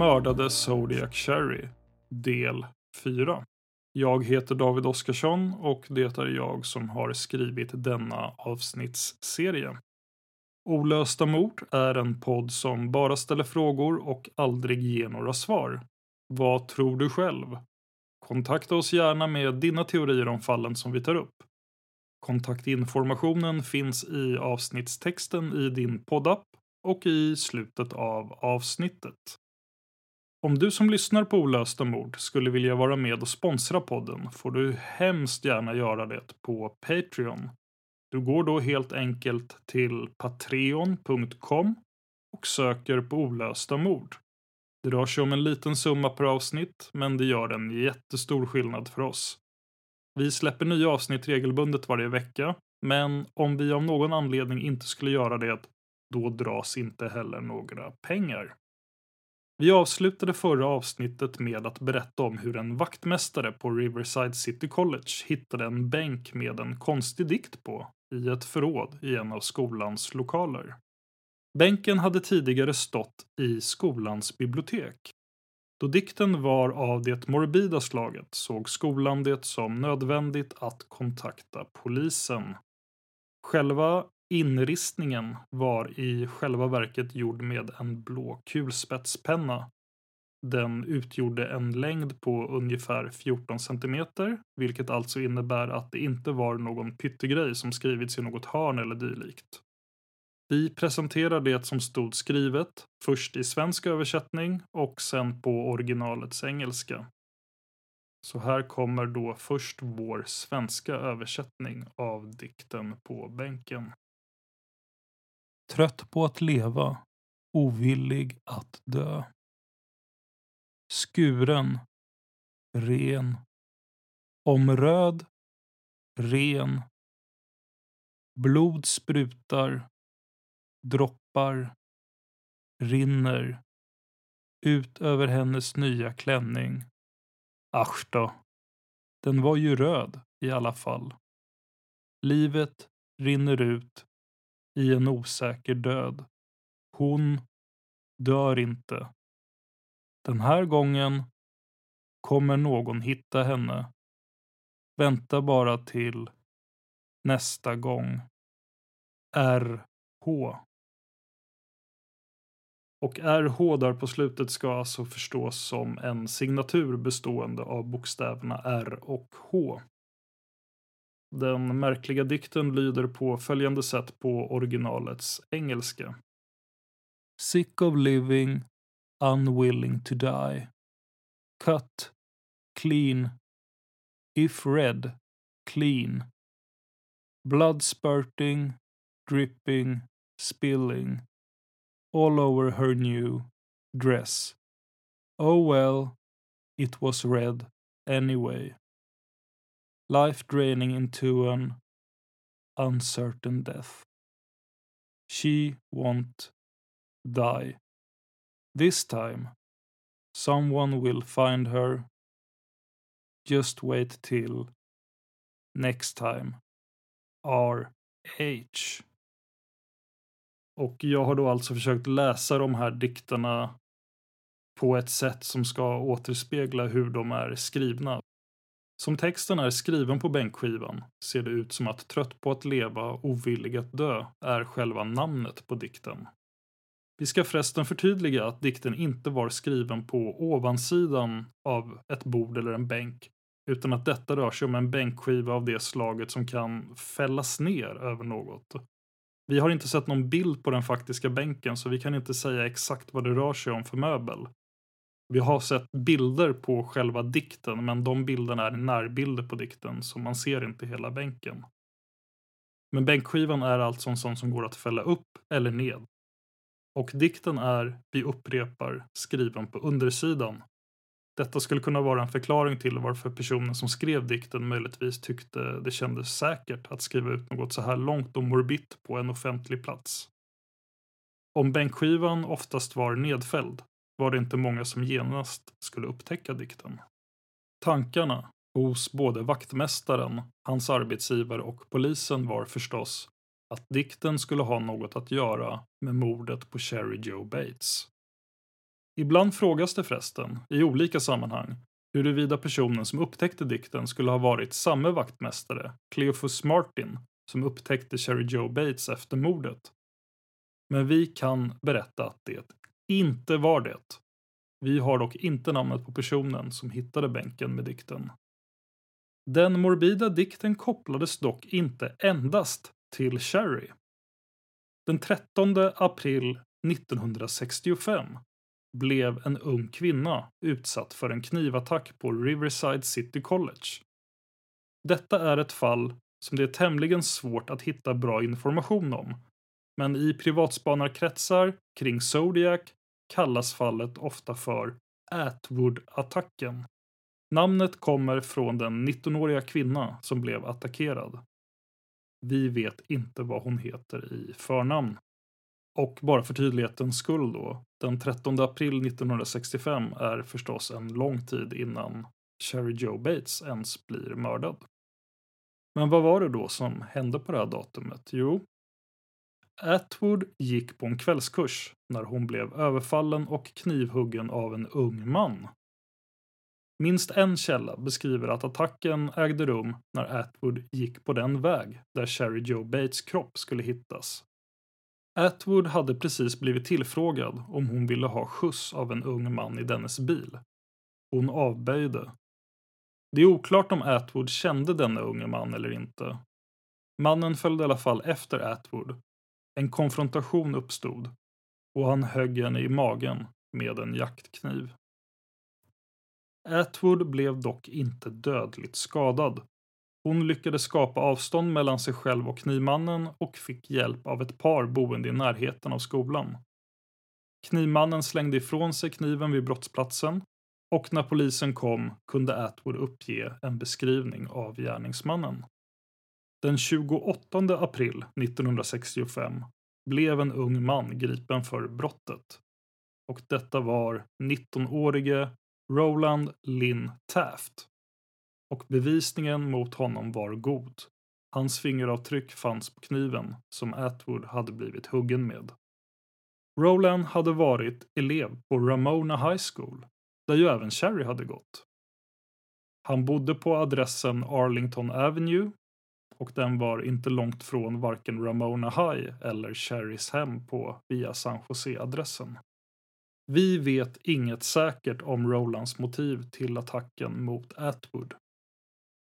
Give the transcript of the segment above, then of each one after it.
Mördade Zodiac Cherry, del 4. Jag heter David Oskarsson och det är jag som har skrivit denna avsnittsserie. Olösta mord är en podd som bara ställer frågor och aldrig ger några svar. Vad tror du själv? Kontakta oss gärna med dina teorier om fallen som vi tar upp. Kontaktinformationen finns i avsnittstexten i din poddapp och i slutet av avsnittet. Om du som lyssnar på Olösta mord skulle vilja vara med och sponsra podden får du hemskt gärna göra det på Patreon. Du går då helt enkelt till patreon.com och söker på Olösta mord. Det rör sig om en liten summa per avsnitt, men det gör en jättestor skillnad för oss. Vi släpper nya avsnitt regelbundet varje vecka, men om vi av någon anledning inte skulle göra det, då dras inte heller några pengar. Vi avslutade förra avsnittet med att berätta om hur en vaktmästare på Riverside City College hittade en bänk med en konstig dikt på i ett förråd i en av skolans lokaler. Bänken hade tidigare stått i skolans bibliotek. Då dikten var av det morbida slaget såg skolan det som nödvändigt att kontakta polisen. Själva inristningen var i själva verket gjord med en blå kulspetspenna. Den utgjorde en längd på ungefär 14 centimeter, vilket alltså innebär att det inte var någon pyttegrej som skrivits i något hörn eller dylikt. Vi presenterar det som stod skrivet, först i svensk översättning och sen på originalets engelska. Så här kommer då först vår svenska översättning av dikten på bänken. Trött på att leva, ovillig att dö. Skuren, ren, omröd, ren. Blod sprutar, droppar, rinner ut över hennes nya klänning. Asch då. Den var ju röd i alla fall. Livet rinner ut i en osäker död. Hon dör inte. Den här gången kommer någon hitta henne. Vänta bara till nästa gång. R.H. Och RH där på slutet ska alltså förstås som en signatur bestående av bokstäverna R och H. Den märkliga dikten lyder på följande sätt på originalets engelska. Sick of living, unwilling to die. Cut, clean, if red, clean. Blood spurting, dripping, spilling. All over her new dress. Oh well, it was red anyway. Life draining into an uncertain death. She won't die. This time, someone will find her. Just wait till next time. R.H. Och jag har då alltså försökt läsa de här dikterna på ett sätt som ska återspegla hur de är skrivna. Som texten är skriven på bänkskivan ser det ut som att Trött på att leva, ovillig att dö är själva namnet på dikten. Vi ska förresten förtydliga att dikten inte var skriven på ovansidan av ett bord eller en bänk, utan att detta rör sig om en bänkskiva av det slaget som kan fällas ner över något. Vi har inte sett någon bild på den faktiska bänken så vi kan inte säga exakt vad det rör sig om för möbel. Vi har sett bilder på själva dikten men de bilderna är närbilder på dikten så man ser inte hela bänken. Men bänkskivan är alltså en sån som går att fälla upp eller ned. Och dikten är, vi upprepar, skriven på undersidan. Detta skulle kunna vara en förklaring till varför personen som skrev dikten möjligtvis tyckte det kändes säkert att skriva ut något så här långt och morbitt på en offentlig plats. Om bänkskivan oftast var nedfälld var det inte många som genast skulle upptäcka dikten. Tankarna hos både vaktmästaren, hans arbetsgivare och polisen var förstås att dikten skulle ha något att göra med mordet på Sherry Joe Bates. Ibland frågas det förresten, i olika sammanhang, huruvida personen som upptäckte dikten skulle ha varit samme vaktmästare, Cleophas Martin, som upptäckte Sherry Joe Bates efter mordet. Men vi kan berätta att det inte var det. Vi har dock inte namnet på personen som hittade bänken med dikten. Den morbida dikten kopplades dock inte endast till Cherry. Den 13 april 1965 blev en ung kvinna utsatt för en knivattack på Riverside City College. Detta är ett fall som det är tämligen svårt att hitta bra information om, men i privatspanarkretsar kring Zodiac kallas fallet ofta för Atwood-attacken. Namnet kommer från den 19-åriga kvinna som blev attackerad. Vi vet inte vad hon heter i förnamn. Och bara för tydlighetens skull då, den 13 april 1965 är förstås en lång tid innan Sherry Joe Bates ens blir mördad. Men vad var det då som hände på det här datumet? Jo, Atwood gick på en kvällskurs när hon blev överfallen och knivhuggen av en ung man. Minst en källa beskriver att attacken ägde rum när Atwood gick på den väg där Sherry Joe Bates kropp skulle hittas. Atwood hade precis blivit tillfrågad om hon ville ha skjuts av en ung man i dennes bil. Hon avböjde. Det är oklart om Atwood kände denna unge man eller inte. Mannen följde i alla fall efter Atwood en konfrontation uppstod och han högg henne i magen med en jaktkniv. Atwood blev dock inte dödligt skadad. Hon lyckades skapa avstånd mellan sig själv och knivmannen och fick hjälp av ett par boende i närheten av skolan. Knivmannen slängde ifrån sig kniven vid brottsplatsen och när polisen kom kunde Atwood uppge en beskrivning av gärningsmannen. Den 28 april 1965 blev en ung man gripen för brottet. Och detta var 19-årige Roland Lynn Taft. Och bevisningen mot honom var god. Hans fingeravtryck fanns på kniven som Atwood hade blivit huggen med. Roland hade varit elev på Ramona High School, där ju även Cherry hade gått. Han bodde på adressen Arlington Avenue och den var inte långt från varken Ramona High eller Cherrys hem på Via San Jose-adressen. Vi vet inget säkert om Rolands motiv till attacken mot Atwood.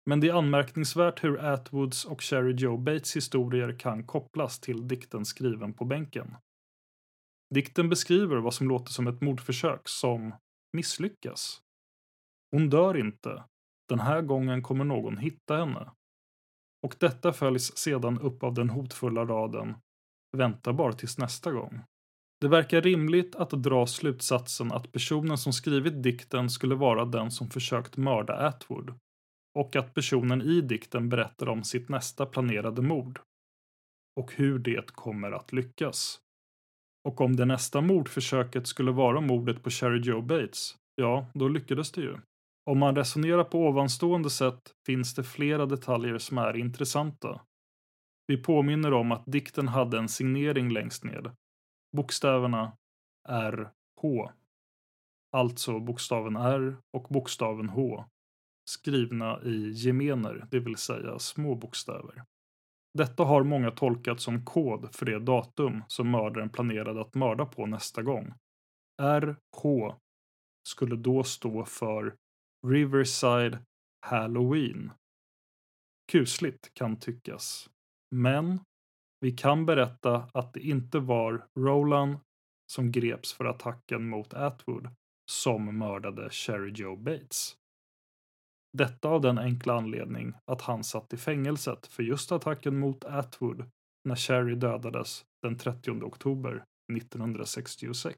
Men det är anmärkningsvärt hur Atwoods och Sherry Joe Bates historier kan kopplas till dikten skriven på bänken. Dikten beskriver vad som låter som ett mordförsök som misslyckas. Hon dör inte. Den här gången kommer någon hitta henne. Och detta följs sedan upp av den hotfulla raden Vänta bara tills nästa gång. Det verkar rimligt att dra slutsatsen att personen som skrivit dikten skulle vara den som försökt mörda Atwood och att personen i dikten berättar om sitt nästa planerade mord och hur det kommer att lyckas. Och om det nästa mordförsöket skulle vara mordet på Sherry Joe Bates, ja, då lyckades det ju. Om man resonerar på ovanstående sätt finns det flera detaljer som är intressanta. Vi påminner om att dikten hade en signering längst ned. Bokstäverna R, H. Alltså bokstaven R och bokstaven H. Skrivna i gemener, det vill säga små bokstäver. Detta har många tolkat som kod för det datum som mördaren planerade att mörda på nästa gång. RH skulle då stå för Riverside Halloween. Kusligt kan tyckas. Men vi kan berätta att det inte var Roland som greps för attacken mot Atwood som mördade Sherry Joe Bates. Detta av den enkla anledning att han satt i fängelset för just attacken mot Atwood när Sherry dödades den 30 oktober 1966.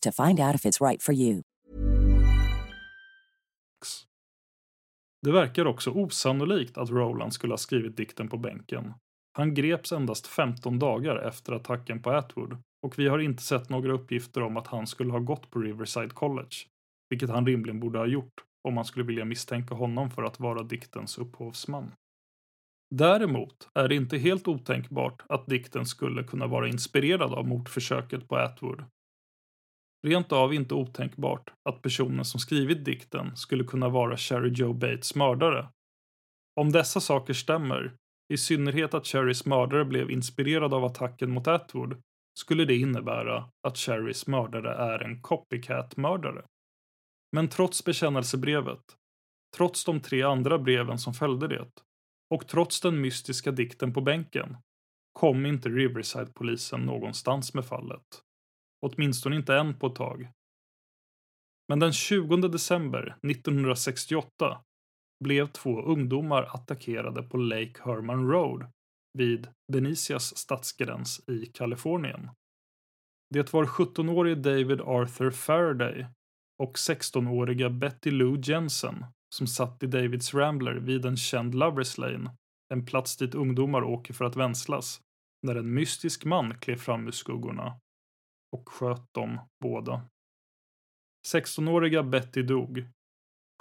to find out if it's right for you. Det verkar också osannolikt att Roland skulle ha skrivit dikten på bänken. Han greps endast 15 dagar efter attacken på Atwood och vi har inte sett några uppgifter om att han skulle ha gått på Riverside College, vilket han rimligen borde ha gjort om man skulle vilja misstänka honom för att vara diktens upphovsman. Däremot är det inte helt otänkbart att dikten skulle kunna vara inspirerad av mordförsöket på Atwood. Rent av inte otänkbart att personen som skrivit dikten skulle kunna vara Cherry Joe Bates mördare. Om dessa saker stämmer, i synnerhet att Cherrys mördare blev inspirerad av attacken mot Atwood, skulle det innebära att Cherrys mördare är en copycat-mördare. Men trots bekännelsebrevet, trots de tre andra breven som följde det, och trots den mystiska dikten på bänken, kom inte Riverside-polisen någonstans med fallet. Åtminstone inte än på ett tag. Men den 20 december 1968 blev två ungdomar attackerade på Lake Herman Road vid Benicias stadsgräns i Kalifornien. Det var 17-årige David Arthur Faraday och 16-åriga Betty Lou Jensen som satt i Davids Rambler vid en känd Lovers Lane, en plats dit ungdomar åker för att vänslas, när en mystisk man klev fram ur skuggorna och sköt dem båda. 16-åriga Betty dog.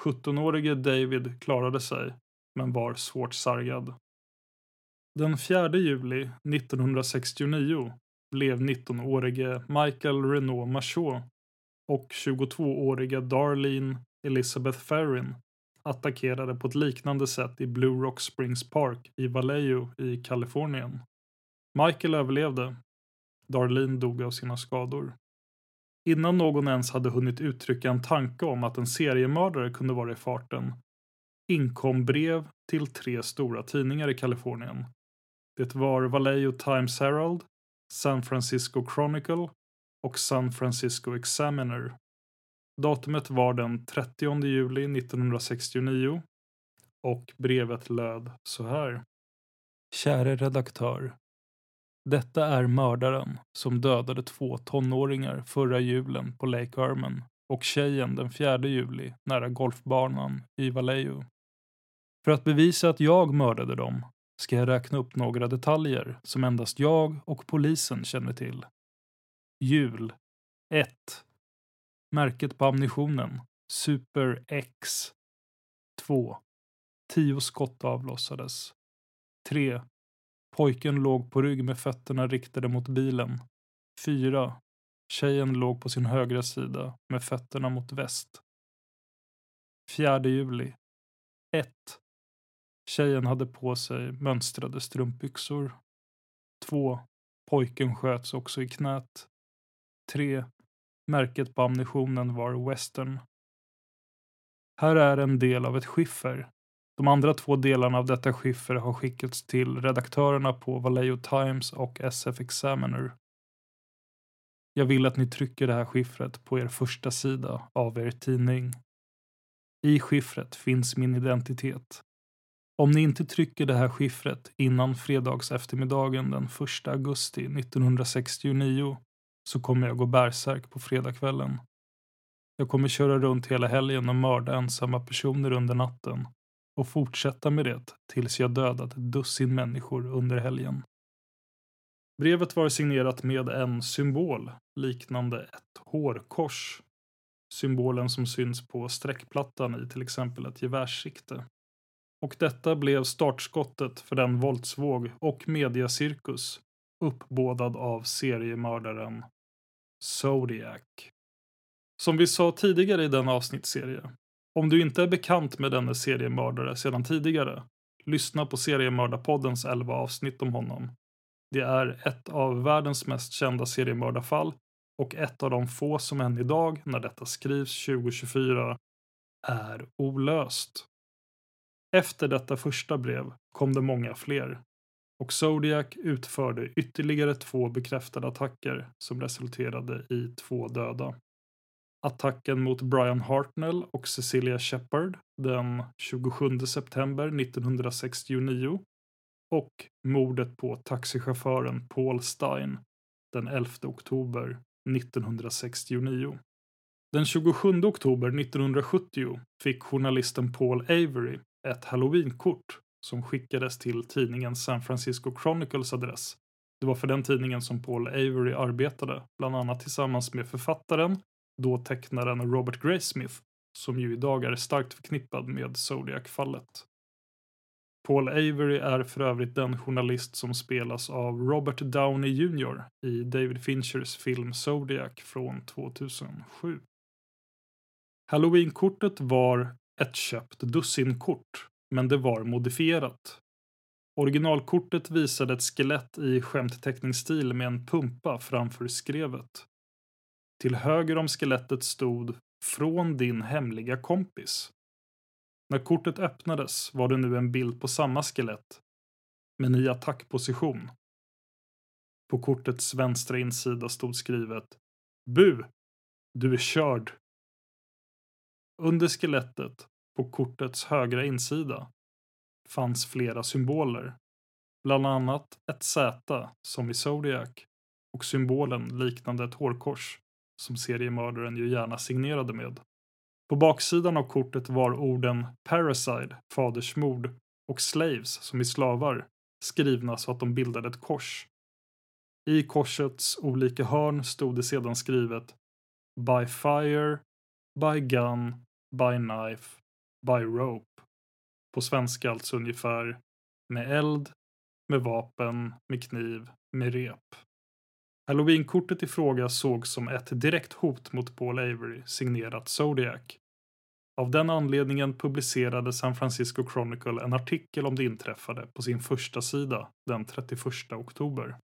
17-årige David klarade sig, men var svårt sargad. Den 4 juli 1969 blev 19-årige Michael Renault Machot och 22-åriga Darlene Elizabeth Ferrin attackerade på ett liknande sätt i Blue Rock Springs Park i Vallejo i Kalifornien. Michael överlevde. Darlene dog av sina skador. Innan någon ens hade hunnit uttrycka en tanke om att en seriemördare kunde vara i farten inkom brev till tre stora tidningar i Kalifornien. Det var Vallejo Times Herald, San Francisco Chronicle och San Francisco Examiner. Datumet var den 30 juli 1969 och brevet löd så här. Käre redaktör. Detta är mördaren som dödade två tonåringar förra julen på Lake Herman och tjejen den 4 juli nära golfbanan i Vallejo. För att bevisa att jag mördade dem ska jag räkna upp några detaljer som endast jag och polisen känner till. Jul 1. Märket på ammunitionen Super X 2. Tio skott avlossades. 3. Pojken låg på rygg med fötterna riktade mot bilen. 4. Tjejen låg på sin högra sida med fötterna mot väst. 4 juli 1. Tjejen hade på sig mönstrade strumpbyxor. 2. Pojken sköts också i knät. 3. Märket på ammunitionen var Western. Här är en del av ett skiffer. De andra två delarna av detta skiffer har skickats till redaktörerna på Vallejo Times och SF Examiner. Jag vill att ni trycker det här skiffret på er första sida av er tidning. I skiffret finns min identitet. Om ni inte trycker det här skiffret innan fredags eftermiddagen den 1 augusti 1969 så kommer jag gå bärsärk på fredagskvällen. Jag kommer köra runt hela helgen och mörda ensamma personer under natten och fortsätta med det tills jag dödat ett dussin människor under helgen. Brevet var signerat med en symbol liknande ett hårkors. Symbolen som syns på streckplattan i till exempel ett gevärssikte. Och detta blev startskottet för den våldsvåg och mediacirkus uppbådad av seriemördaren Zodiac. Som vi sa tidigare i den avsnittsserie, om du inte är bekant med denne seriemördare sedan tidigare, lyssna på Seriemördarpoddens 11 avsnitt om honom. Det är ett av världens mest kända seriemördarfall och ett av de få som än idag, när detta skrivs 2024, är olöst. Efter detta första brev kom det många fler och Zodiac utförde ytterligare två bekräftade attacker som resulterade i två döda. Attacken mot Brian Hartnell och Cecilia Shepard den 27 september 1969 och mordet på taxichauffören Paul Stein den 11 oktober 1969. Den 27 oktober 1970 fick journalisten Paul Avery ett halloweenkort som skickades till tidningen San Francisco Chronicles adress. Det var för den tidningen som Paul Avery arbetade, bland annat tillsammans med författaren, då tecknaren Robert Graysmith, som ju idag är starkt förknippad med Zodiac-fallet. Paul Avery är för övrigt den journalist som spelas av Robert Downey Jr. i David Finchers film Zodiac från 2007. Halloweenkortet var ett köpt dussinkort, men det var modifierat. Originalkortet visade ett skelett i skämtteckningsstil med en pumpa framför skrevet. Till höger om skelettet stod “Från din hemliga kompis”. När kortet öppnades var det nu en bild på samma skelett, men i attackposition. På kortets vänstra insida stod skrivet Bu! Du är körd! Under skelettet, på kortets högra insida, fanns flera symboler. bland annat ett Z som i Zodiac och symbolen liknande ett hårkors som seriemördaren ju gärna signerade med. På baksidan av kortet var orden Parasite, fadersmord och Slaves, som i slavar, skrivna så att de bildade ett kors. I korsets olika hörn stod det sedan skrivet By fire, by gun, by knife, by rope. På svenska alltså ungefär med eld, med vapen, med kniv, med rep. Halloweenkortet i fråga sågs som ett direkt hot mot Paul Avery, signerat Zodiac. Av den anledningen publicerade San Francisco Chronicle en artikel om det inträffade på sin första sida den 31 oktober.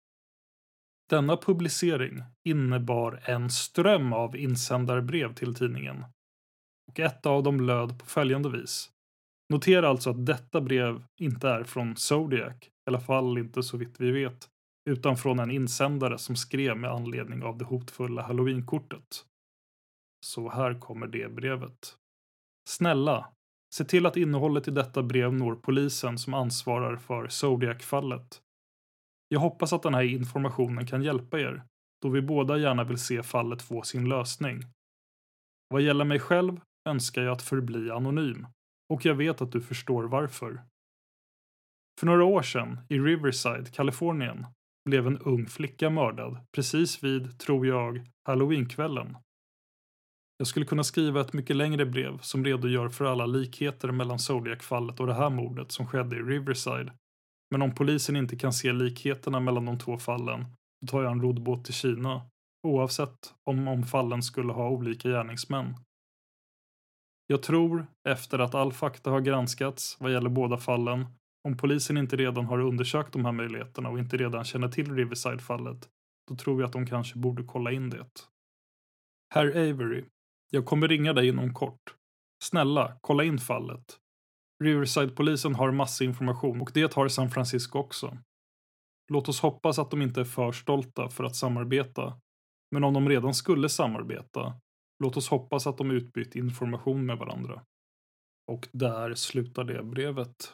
Denna publicering innebar en ström av insändarbrev till tidningen. Och ett av dem löd på följande vis. Notera alltså att detta brev inte är från Zodiac, i alla fall inte så vitt vi vet, utan från en insändare som skrev med anledning av det hotfulla halloweenkortet. Så här kommer det brevet. Snälla, se till att innehållet i detta brev når polisen som ansvarar för Zodiac-fallet. Jag hoppas att den här informationen kan hjälpa er, då vi båda gärna vill se fallet få sin lösning. Vad gäller mig själv önskar jag att förbli anonym, och jag vet att du förstår varför. För några år sedan, i Riverside, Kalifornien, blev en ung flicka mördad precis vid, tror jag, halloweenkvällen. Jag skulle kunna skriva ett mycket längre brev som redogör för alla likheter mellan Zodiac-fallet och det här mordet som skedde i Riverside. Men om polisen inte kan se likheterna mellan de två fallen, då tar jag en roddbåt till Kina, oavsett om, om fallen skulle ha olika gärningsmän. Jag tror, efter att all fakta har granskats vad gäller båda fallen, om polisen inte redan har undersökt de här möjligheterna och inte redan känner till Riverside-fallet, då tror jag att de kanske borde kolla in det. Herr Avery, jag kommer ringa dig inom kort. Snälla, kolla in fallet. Riverside-polisen har massa information och det har San Francisco också. Låt oss hoppas att de inte är för stolta för att samarbeta. Men om de redan skulle samarbeta, låt oss hoppas att de utbytt information med varandra. Och där slutar det brevet.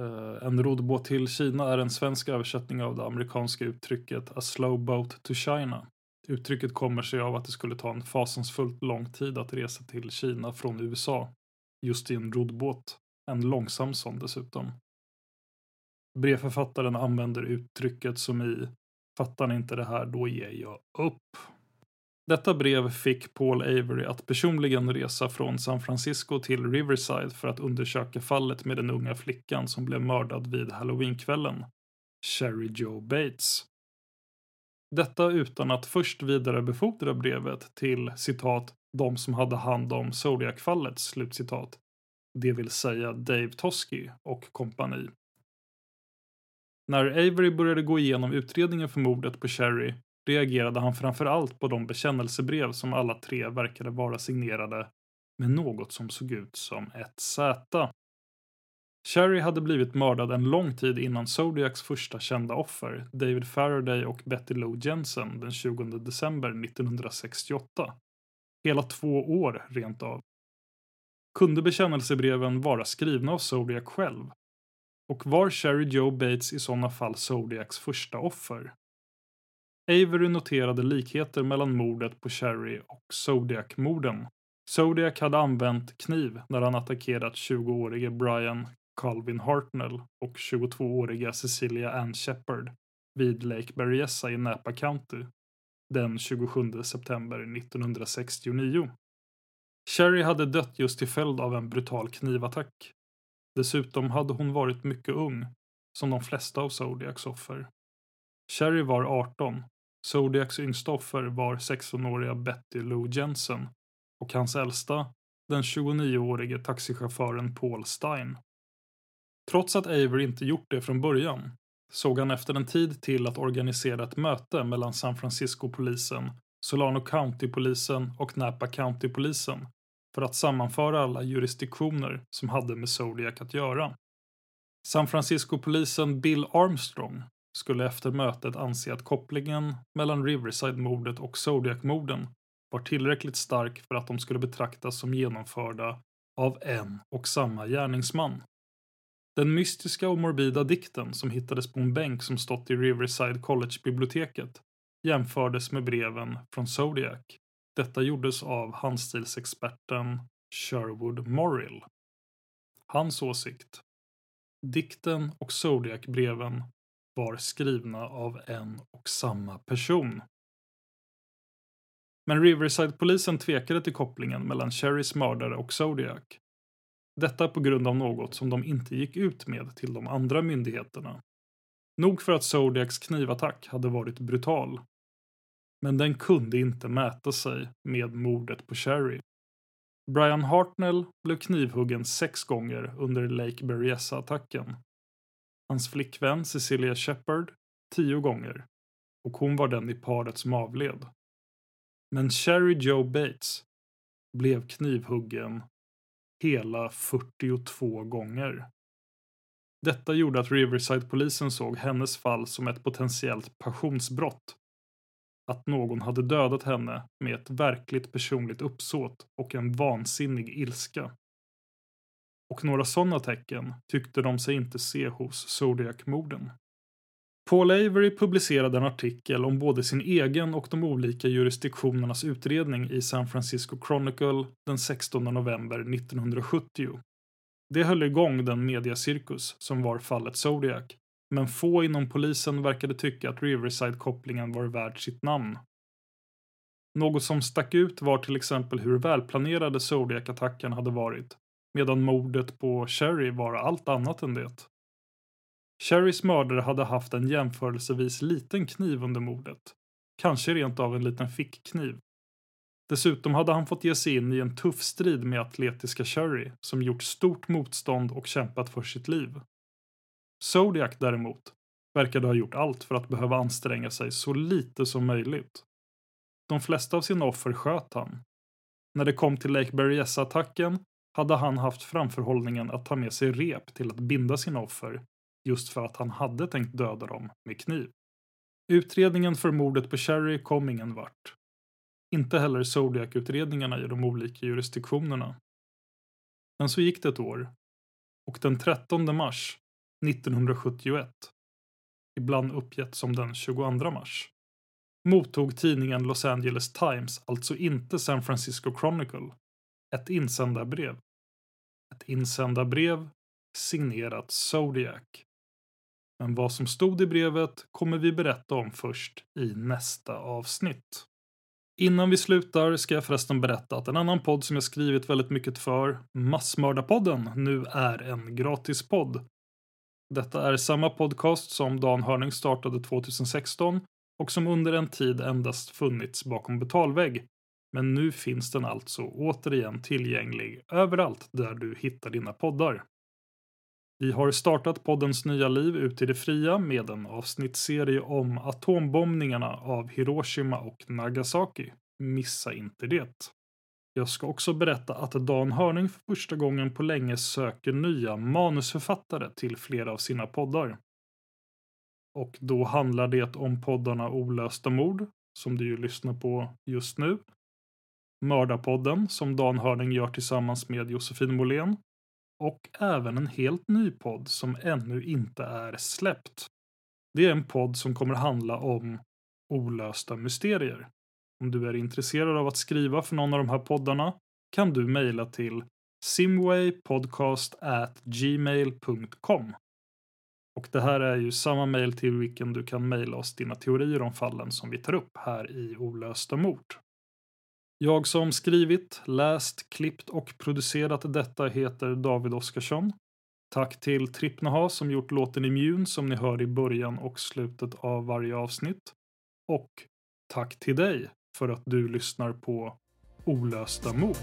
Uh, en roddbåt till Kina är en svensk översättning av det amerikanska uttrycket A slow boat to China. Uttrycket kommer sig av att det skulle ta en fasansfullt lång tid att resa till Kina från USA. Just i en roddbåt. En långsam sån dessutom. Brevförfattaren använder uttrycket som i Fattar ni inte det här, då ger jag upp. Detta brev fick Paul Avery att personligen resa från San Francisco till Riverside för att undersöka fallet med den unga flickan som blev mördad vid halloweenkvällen, Sherry Joe Bates. Detta utan att först vidarebefordra brevet till citat de som hade hand om Zodiac-fallet, slutcitat, det vill säga Dave Tosky och kompani. När Avery började gå igenom utredningen för mordet på Sherry reagerade han framför allt på de bekännelsebrev som alla tre verkade vara signerade med något som såg ut som ett Z. Sherry hade blivit mördad en lång tid innan Zodiacs första kända offer, David Faraday och Betty Lou Jensen, den 20 december 1968. Hela två år rent av. Kunde bekännelsebreven vara skrivna av Zodiac själv? Och var Sherry Joe Bates i sådana fall Zodiacs första offer? Avery noterade likheter mellan mordet på Sherry och Zodiac-morden. Zodiac hade använt kniv när han attackerat 20-årige Brian Calvin Hartnell och 22-åriga Cecilia Ann Shepard vid Lake Berryessa i Napa County den 27 september 1969. Sherry hade dött just till följd av en brutal knivattack. Dessutom hade hon varit mycket ung, som de flesta av Zodiacs offer. Sherry var 18. Zodiacs yngsta offer var 16-åriga Betty Lou Jensen och hans äldsta den 29-årige taxichauffören Paul Stein. Trots att Avery inte gjort det från början såg han efter en tid till att organisera ett möte mellan San Francisco-polisen, Solano County-polisen och Napa County-polisen för att sammanföra alla jurisdiktioner som hade med Zodiac att göra. San Francisco-polisen Bill Armstrong skulle efter mötet anse att kopplingen mellan Riverside-mordet och Zodiac-morden var tillräckligt stark för att de skulle betraktas som genomförda av en och samma gärningsman. Den mystiska och morbida dikten som hittades på en bänk som stått i Riverside College-biblioteket jämfördes med breven från Zodiac. Detta gjordes av handstilsexperten Sherwood Morrill. Hans åsikt. Dikten och Zodiac-breven var skrivna av en och samma person. Men Riverside-polisen tvekade till kopplingen mellan Cherrys mördare och Zodiac. Detta på grund av något som de inte gick ut med till de andra myndigheterna. Nog för att Zodiacs knivattack hade varit brutal. Men den kunde inte mäta sig med mordet på Cherry. Brian Hartnell blev knivhuggen sex gånger under Lake Berryessa-attacken. Hans flickvän Cecilia Shepard tio gånger. Och hon var den i paret som avled. Men Sherry Joe Bates blev knivhuggen hela 42 gånger. Detta gjorde att Riverside-polisen såg hennes fall som ett potentiellt passionsbrott. Att någon hade dödat henne med ett verkligt personligt uppsåt och en vansinnig ilska. Och några sådana tecken tyckte de sig inte se hos Zodiac-morden. Paul Avery publicerade en artikel om både sin egen och de olika jurisdiktionernas utredning i San Francisco Chronicle den 16 november 1970. Det höll igång den mediacirkus som var fallet Zodiac, men få inom polisen verkade tycka att Riverside-kopplingen var värd sitt namn. Något som stack ut var till exempel hur välplanerade Zodiac-attacken hade varit, medan mordet på Sherry var allt annat än det. Sherrys mördare hade haft en jämförelsevis liten kniv under mordet. Kanske rent av en liten fickkniv. Dessutom hade han fått ge sig in i en tuff strid med atletiska Sherry som gjort stort motstånd och kämpat för sitt liv. Zodiac däremot verkade ha gjort allt för att behöva anstränga sig så lite som möjligt. De flesta av sina offer sköt han. När det kom till Lake Berryessa-attacken hade han haft framförhållningen att ta med sig rep till att binda sina offer just för att han hade tänkt döda dem med kniv. Utredningen för mordet på Cherry kom ingen vart. Inte heller Zodiac-utredningarna i de olika jurisdiktionerna. Men så gick det ett år. Och den 13 mars 1971, ibland uppgett som den 22 mars, mottog tidningen Los Angeles Times, alltså inte San Francisco Chronicle, ett insändarbrev. Ett insändarbrev signerat Zodiac. Men vad som stod i brevet kommer vi berätta om först i nästa avsnitt. Innan vi slutar ska jag förresten berätta att en annan podd som jag skrivit väldigt mycket för, Massmördarpodden, nu är en gratispodd. Detta är samma podcast som Dan Hörning startade 2016 och som under en tid endast funnits bakom betalvägg. Men nu finns den alltså återigen tillgänglig överallt där du hittar dina poddar. Vi har startat poddens nya liv ut i det fria med en avsnittsserie om atombombningarna av Hiroshima och Nagasaki. Missa inte det. Jag ska också berätta att Dan Hörning för första gången på länge söker nya manusförfattare till flera av sina poddar. Och då handlar det om poddarna Olösta mord, som du ju lyssnar på just nu. Mördarpodden, som Dan Hörning gör tillsammans med Josefin Måhlén och även en helt ny podd som ännu inte är släppt. Det är en podd som kommer handla om olösta mysterier. Om du är intresserad av att skriva för någon av de här poddarna kan du mejla till simwaypodcast@gmail.com. Och det här är ju samma mejl till vilken du kan mejla oss dina teorier om fallen som vi tar upp här i Olösta mord. Jag som skrivit, läst, klippt och producerat detta heter David Oskarsson. Tack till Trippnaha som gjort låten Immune som ni hör i början och slutet av varje avsnitt. Och tack till dig för att du lyssnar på Olösta mord.